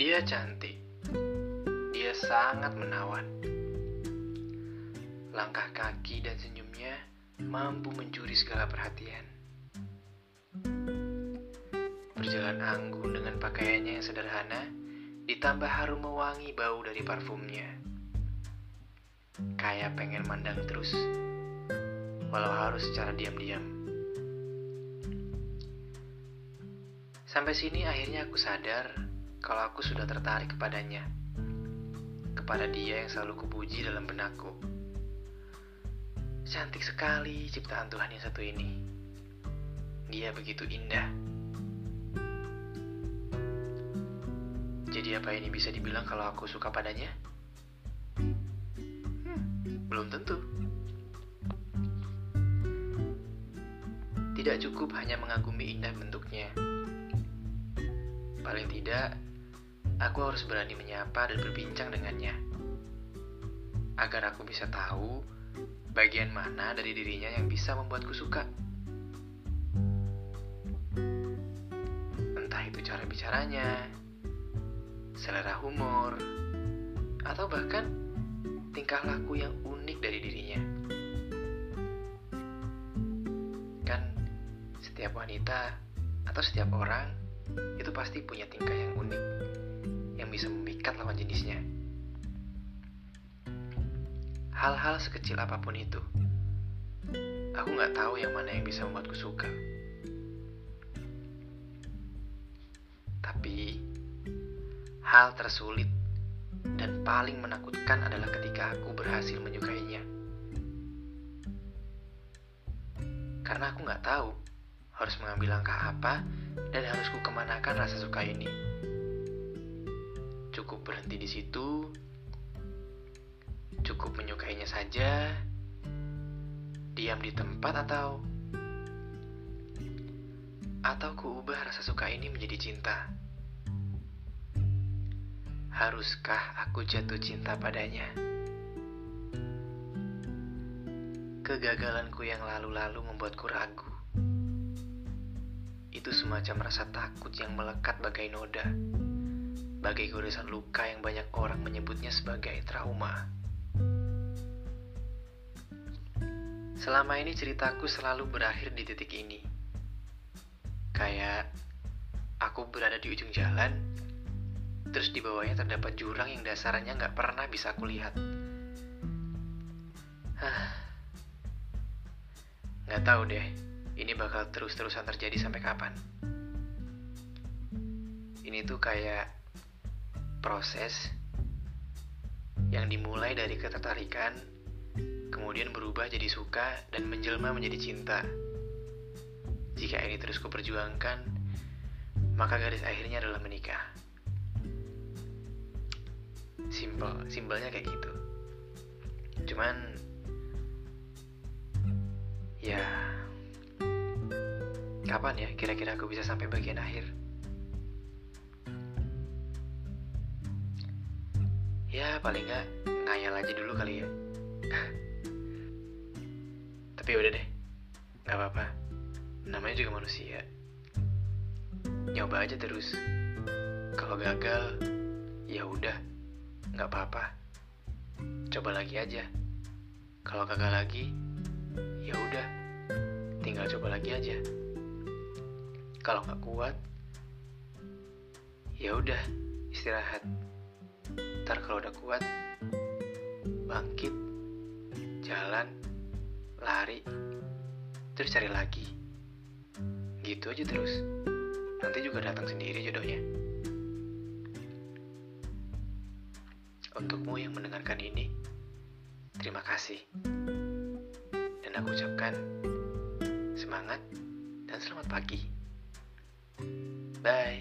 Dia cantik. Dia sangat menawan. Langkah kaki dan senyumnya mampu mencuri segala perhatian. Berjalan anggun dengan pakaiannya yang sederhana, ditambah harum mewangi bau dari parfumnya. Kayak pengen mandang terus, walau harus secara diam-diam. Sampai sini akhirnya aku sadar kalau aku sudah tertarik kepadanya. Kepada dia yang selalu kupuji dalam benakku. Cantik sekali ciptaan Tuhan yang satu ini. Dia begitu indah. Jadi apa ini bisa dibilang kalau aku suka padanya? Hmm, belum tentu. Tidak cukup hanya mengagumi indah bentuknya Paling tidak, aku harus berani menyapa dan berbincang dengannya. Agar aku bisa tahu bagian mana dari dirinya yang bisa membuatku suka. Entah itu cara bicaranya, selera humor, atau bahkan tingkah laku yang unik dari dirinya. Kan setiap wanita atau setiap orang itu pasti punya tingkah yang unik yang bisa memikat lawan jenisnya. Hal-hal sekecil apa pun itu, aku nggak tahu yang mana yang bisa membuatku suka. Tapi hal tersulit dan paling menakutkan adalah ketika aku berhasil menyukainya. Karena aku nggak tahu harus mengambil langkah apa dan harus ku kemanakan rasa suka ini. Cukup berhenti di situ, cukup menyukainya saja, diam di tempat atau atau ku ubah rasa suka ini menjadi cinta. Haruskah aku jatuh cinta padanya? Kegagalanku yang lalu-lalu membuatku ragu itu semacam rasa takut yang melekat bagai noda, bagai goresan luka yang banyak orang menyebutnya sebagai trauma. Selama ini ceritaku selalu berakhir di titik ini. Kayak aku berada di ujung jalan, terus di bawahnya terdapat jurang yang dasarnya nggak pernah bisa aku lihat. Nggak tahu deh, ini bakal terus-terusan terjadi sampai kapan? Ini tuh kayak proses yang dimulai dari ketertarikan, kemudian berubah jadi suka dan menjelma menjadi cinta. Jika ini terus kuperjuangkan, maka garis akhirnya adalah menikah. Simple, simpelnya kayak gitu. Cuman ya Kapan ya kira-kira aku bisa sampai bagian akhir? Ya paling nggak ngayal aja dulu kali ya. Tapi udah deh, nggak apa-apa. Namanya juga manusia. Nyoba aja terus. Kalau gagal, ya udah, nggak apa-apa. Coba lagi aja. Kalau gagal lagi, ya udah, tinggal coba lagi aja kalau nggak kuat ya udah istirahat ntar kalau udah kuat bangkit jalan lari terus cari lagi. Gitu aja terus. Nanti juga datang sendiri jodohnya. Untukmu yang mendengarkan ini terima kasih. Dan aku ucapkan semangat dan selamat pagi. Bye.